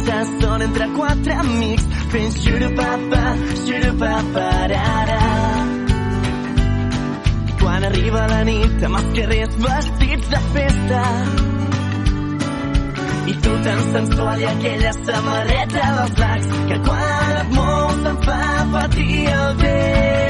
passar estona entre quatre amics fent xurupapa, xurupapa, ara. I quan arriba la nit amb els carrers vestits de festa i tu tan sensual i aquella samarreta dels lacs que quan et mous em fa patir el vent.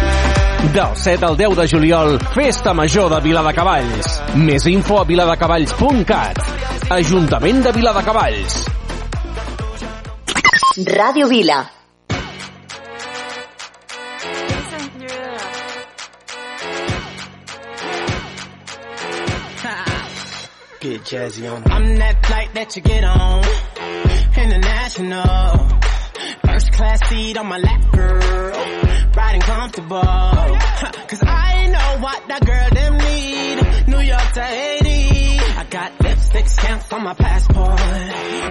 Del 7 al 10 de juliol, Festa Major de Viladecavalls. Més info a viladecavalls.cat. Ajuntament de Viladecavalls. Ràdio Vila. Get jazzy on. I'm that flight that you get on. International. First class seat on my lap, girl. Riding comfortable. Cause I know what that girl them need. New York to Haiti. I got lipstick stamps on my passport.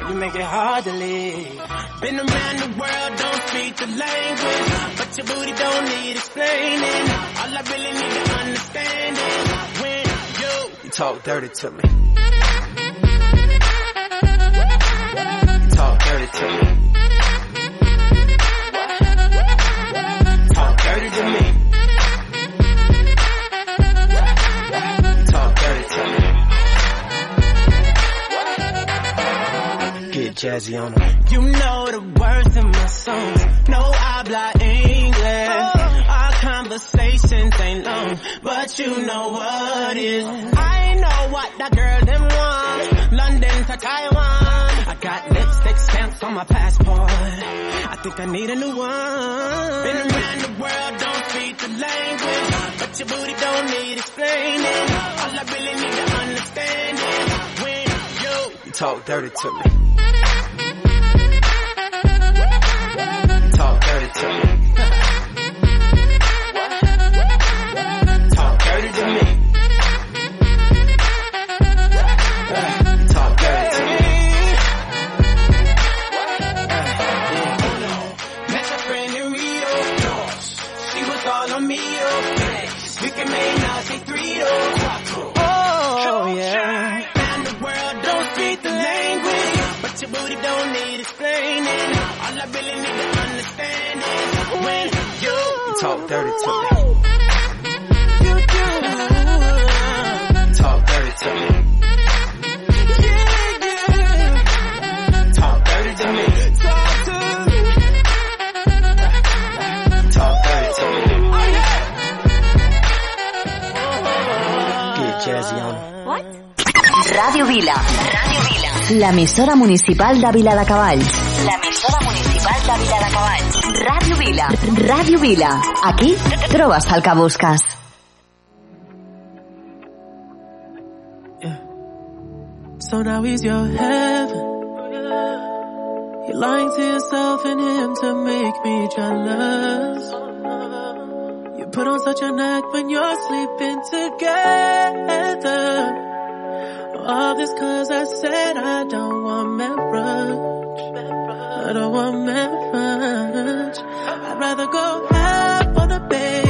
You make it hard to leave. Been around the world, don't speak the language. But your booty don't need explaining. All I really need to understand is when you You talk dirty to me. Talk dirty to me. Jazzy on 'em. You know the words in my songs. No I habla English. Oh. Our conversations ain't long, but you know what is. I know what that girl them want. London to Taiwan. I got lipstick stamps on my passport. I think I need a new one. Been around the world, don't speak the language, but your booty don't need explaining. All I really need to understand is when you You talk dirty to me. Booty don't need explaining. All I really need dirty to me. you do. Talk dirty to me. Yeah, yeah. Talk dirty to me. Talk to me. Talk dirty to me. Oh, yeah. Get jazzy on 'em. Ràdio Vila. Ràdio Vila. L'emissora municipal de Viladecavalls. L'emissora municipal de Viladecavalls. Ràdio Vila. Ràdio Vila. Aquí trobes el que busques. So now he's your heaven. You're lying to yourself and him to make me jealous. You put on such an act when you're sleeping together. All this cause I said I don't want marriage. I want marriage. I'd rather go half on a baby.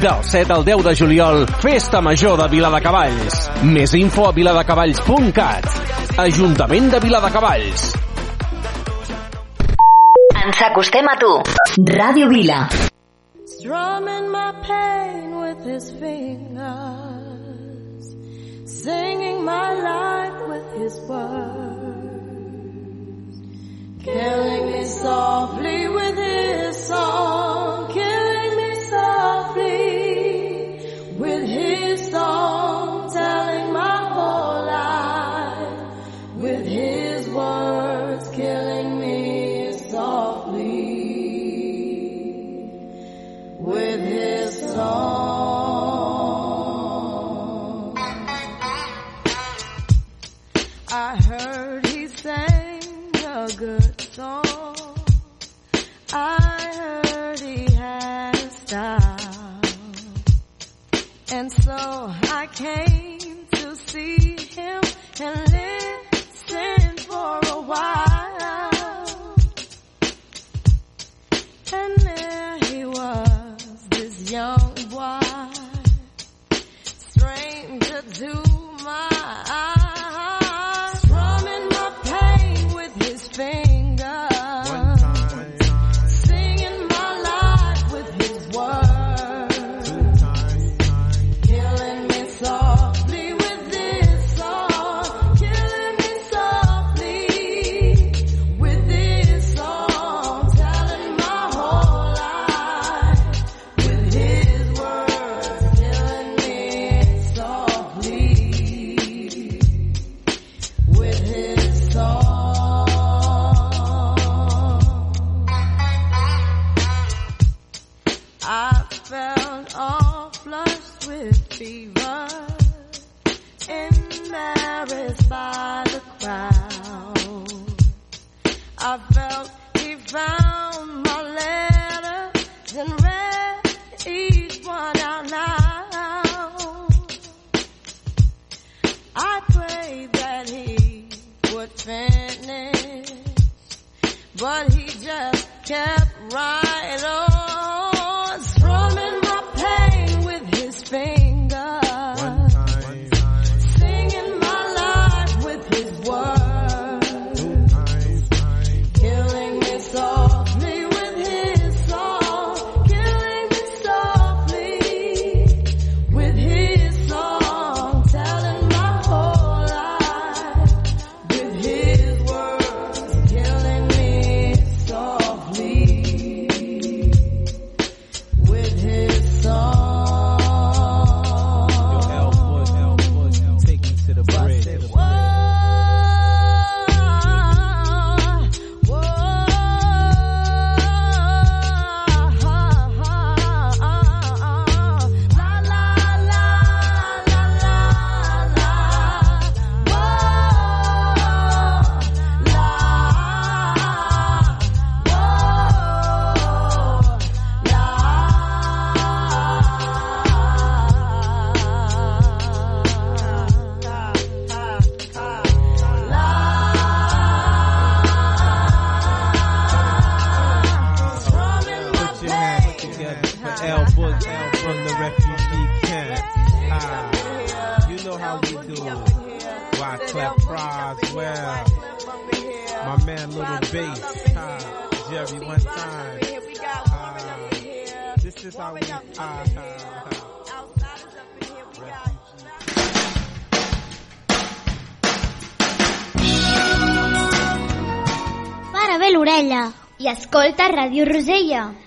Del 7 al 10 de juliol, Festa Major de Viladecavalls. Més info a viladecavalls.cat. Ajuntament de Viladecavalls. Ens acostem a tu. Ràdio Vila. Strumming my pain with his fingers Singing my life with his words Killing me softly with his song but he just kept right on.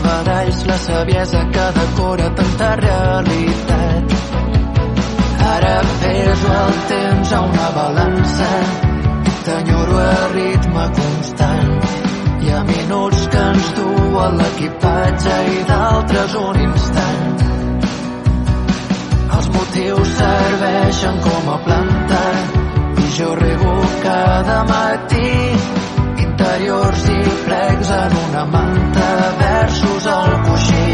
Badalls la saviesa que decora tanta realitat. Ara peso el temps a una balança t'enyoro a ritme constant. Hi ha minuts que ens duen l'equipatge i d'altres un instant. Els motius serveixen com a planta i jo rego cada matí interiors i plecs en una manta versos al coixí.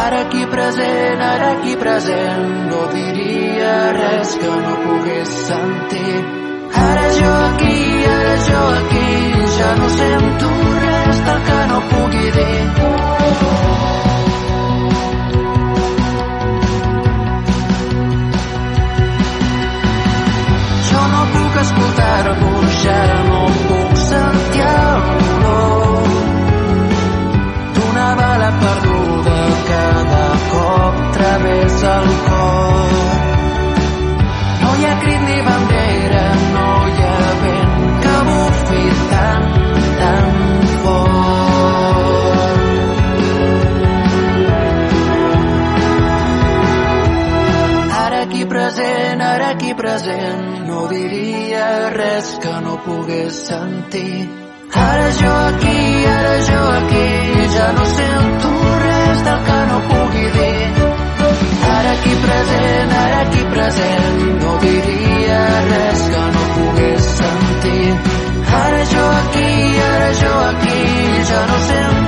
Ara aquí present, ara aquí present, no diria res que no pogués sentir. Ara jo aquí, ara jo aquí, ja no sento res del que no pugui dir. Puc escoltar-vos, ja no puc sentir el dolor d'una bala perduda cada cop travessa el cor. No hi ha crit ni bandera, no hi ha vent que bufi tan, tan fort. Ara aquí present, ara aquí present, no diria res que no pogués sentir. Ara jo aquí, ara jo aquí, ja no sento res del que no pugui dir. Ara aquí present, ara aquí present, no diria res que no pogués sentir. Ara jo aquí, ara jo aquí, ja no sento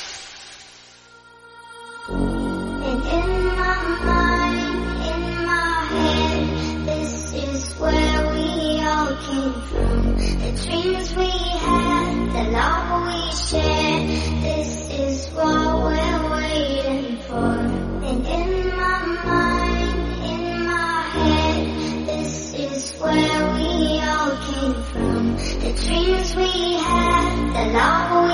Allah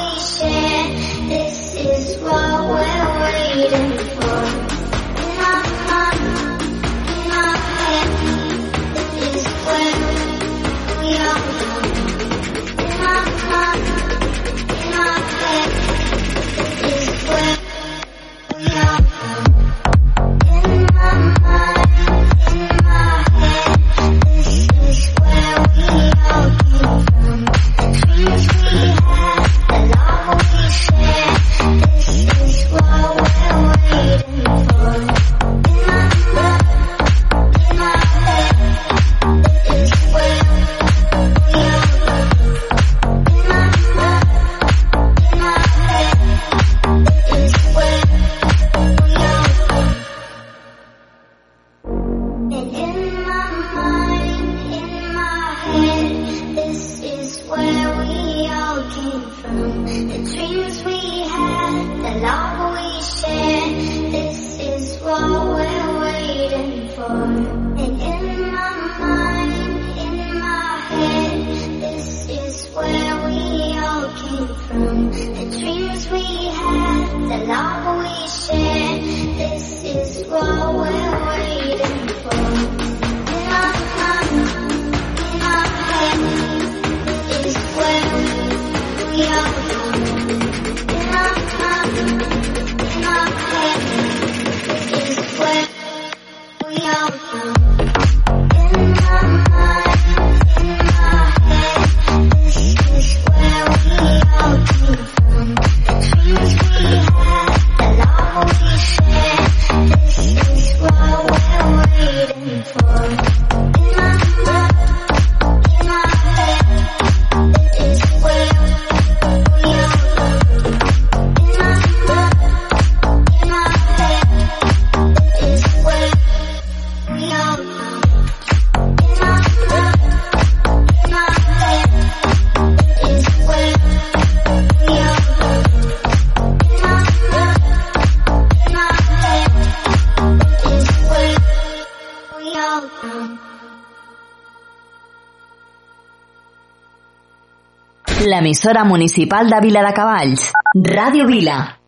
Emisora municipal de Vila de Cavalls, Ràdio Vila.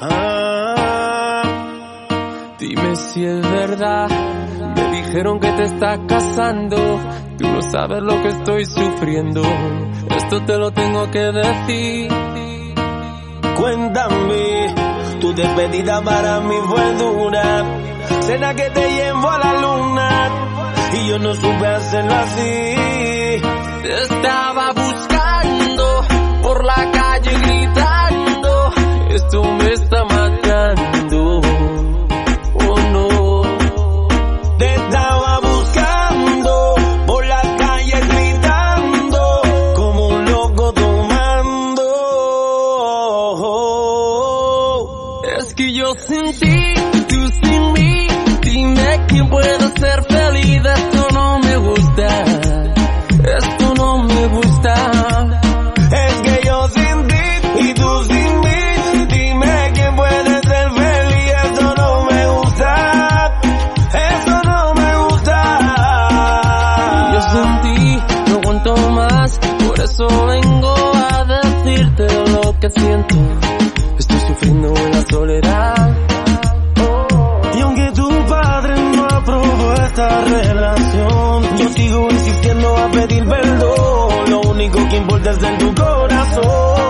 Ah, dime si es verdad, me dijeron que te estás casando, tú no sabes lo que estoy sufriendo, esto te lo tengo que decir. Cuéntame, tu despedida para mí fue dura cena que te llevo a la luna y yo no supe hacerlo así. Estaba buscando por la calle gritando, esto me está matando. Yo sigo insistiendo a pedir perdón. Lo único que importa es en tu corazón.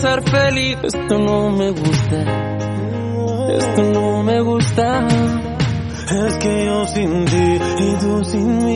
ser feliz. Esto no me gusta, esto no me gusta. Es que yo sin ti y tú sin mí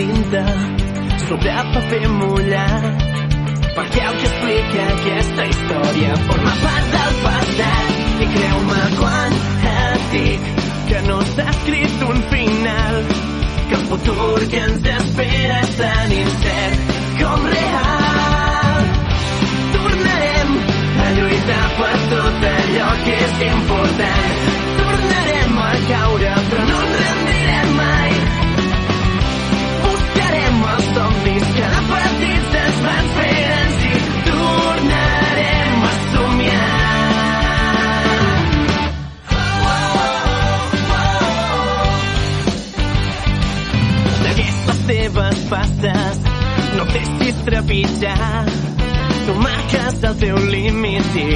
Tinta sobre paper mullat perquè el que explica aquesta història forma part del passat. I creu-me quan et dic que no s'ha escrit un final que el futur que ens espera és tan incert com real. Tornarem a lluitar per tot allò que és important Tu marques el teu límit i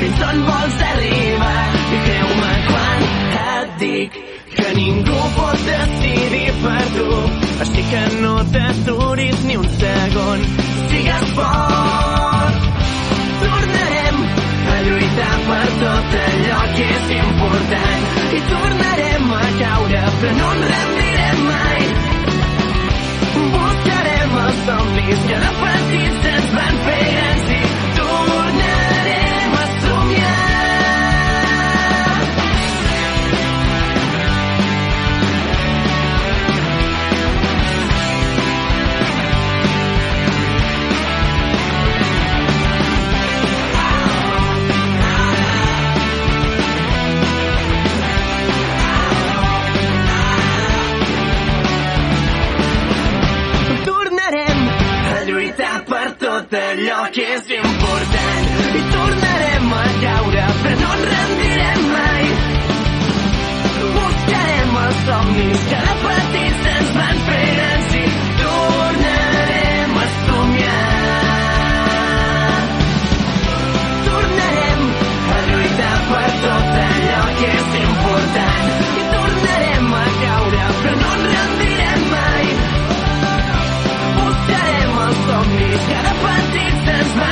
fins on vols arribar. I creu-me quan et dic que ningú pot decidir per tu. Així que no t'aturis ni un segon. Sigues fort. Tornarem a lluitar per tot allò que és important. I tornarem a caure, però no ens rendirem mai. Buscarem els somnis per tot allò que és important i tornarem a caure, però no ens rendirem mai. Buscarem els somnis que de petits ens van fer grans i tornarem a somiar. Tornarem a lluitar per tot allò que és important que de petits van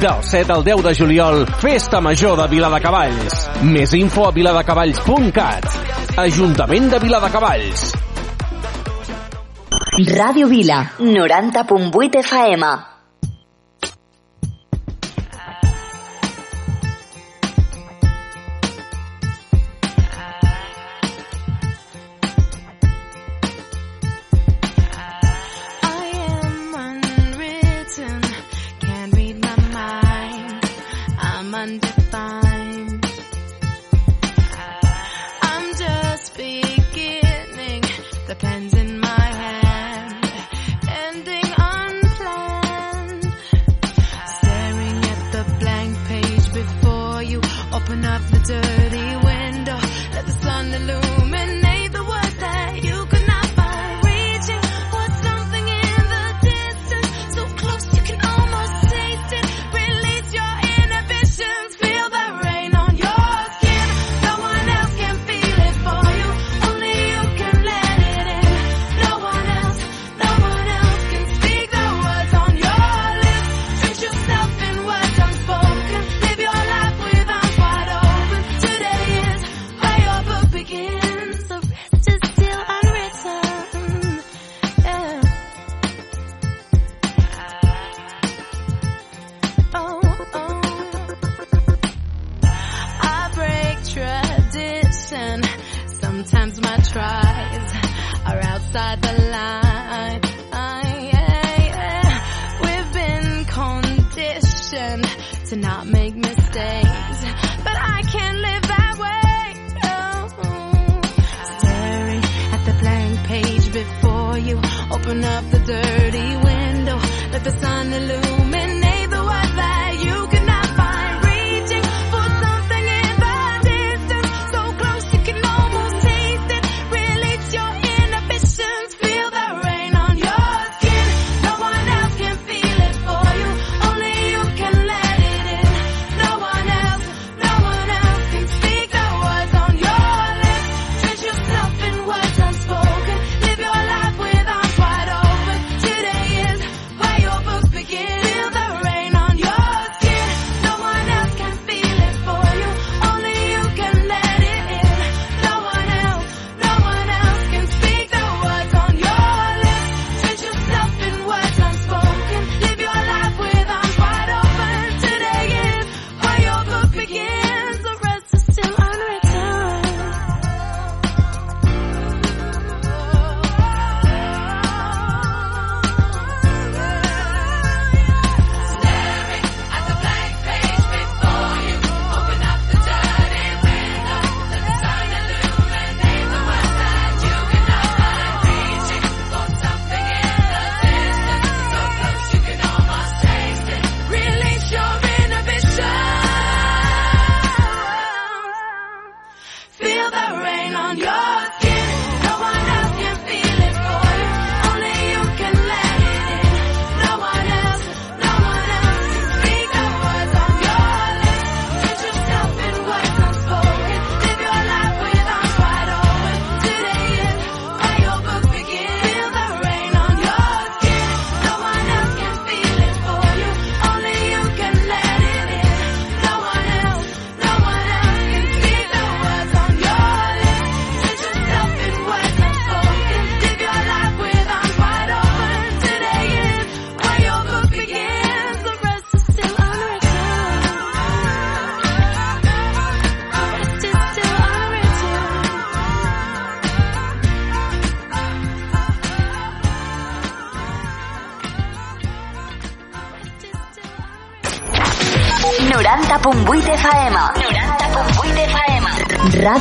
Del 7 al 10 de juliol, Festa Major de Viladecavalls. Més info a viladecavalls.cat. Ajuntament de Viladecavalls. Ràdio Vila, 90.8 FM. weekends and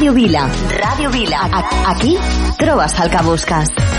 Ràdio Vila. Ràdio Vila. A aquí trobes el que busques.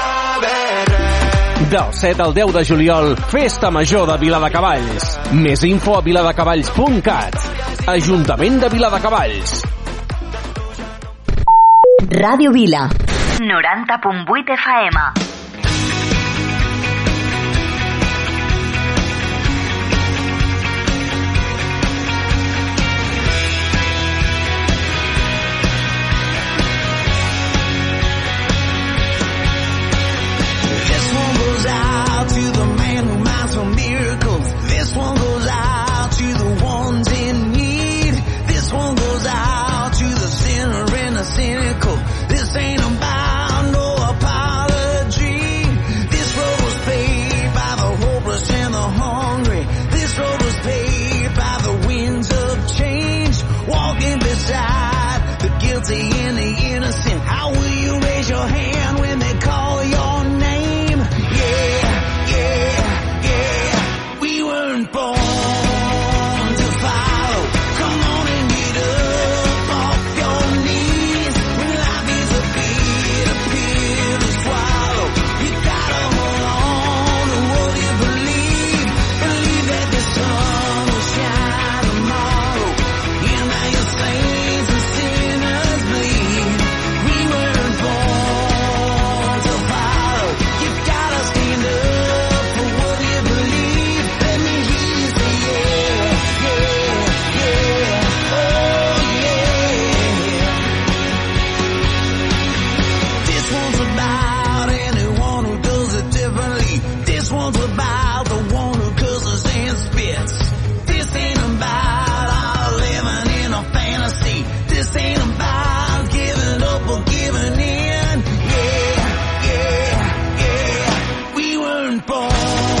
Del 7 al 10 de juliol, Festa Major de Viladecavalls. Més info a viladecavalls.cat. Ajuntament de Viladecavalls. Ràdio Vila. 90.8 FM. Out to the man who minds for miracles. This one goes Bye.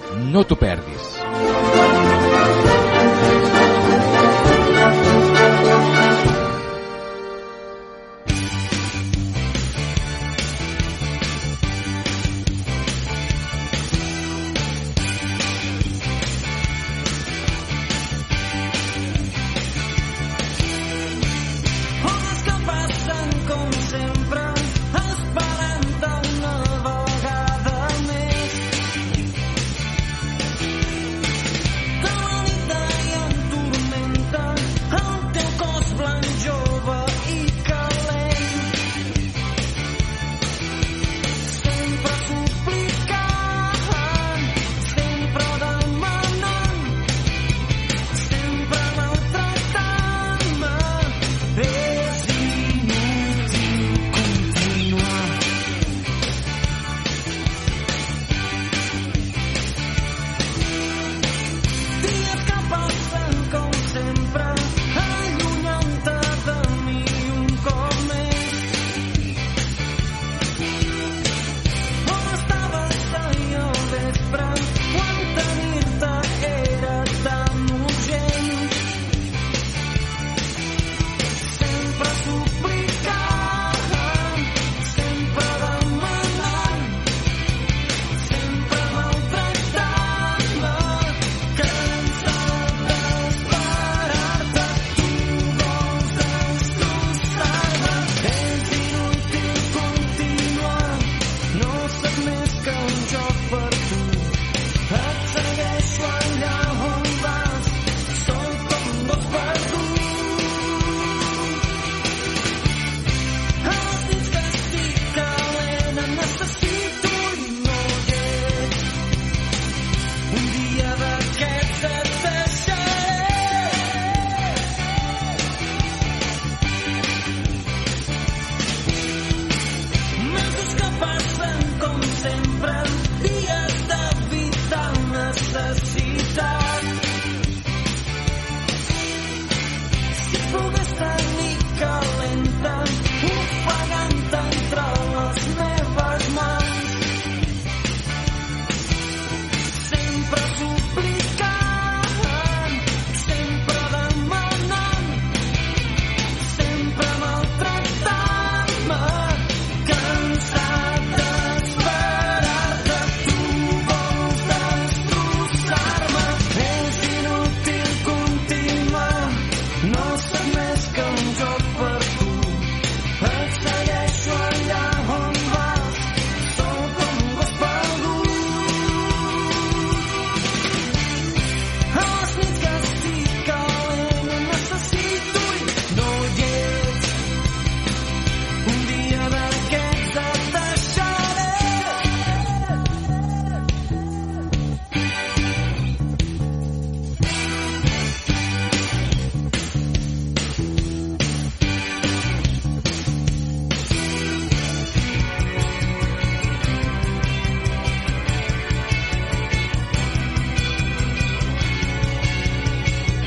No t'ho perdis.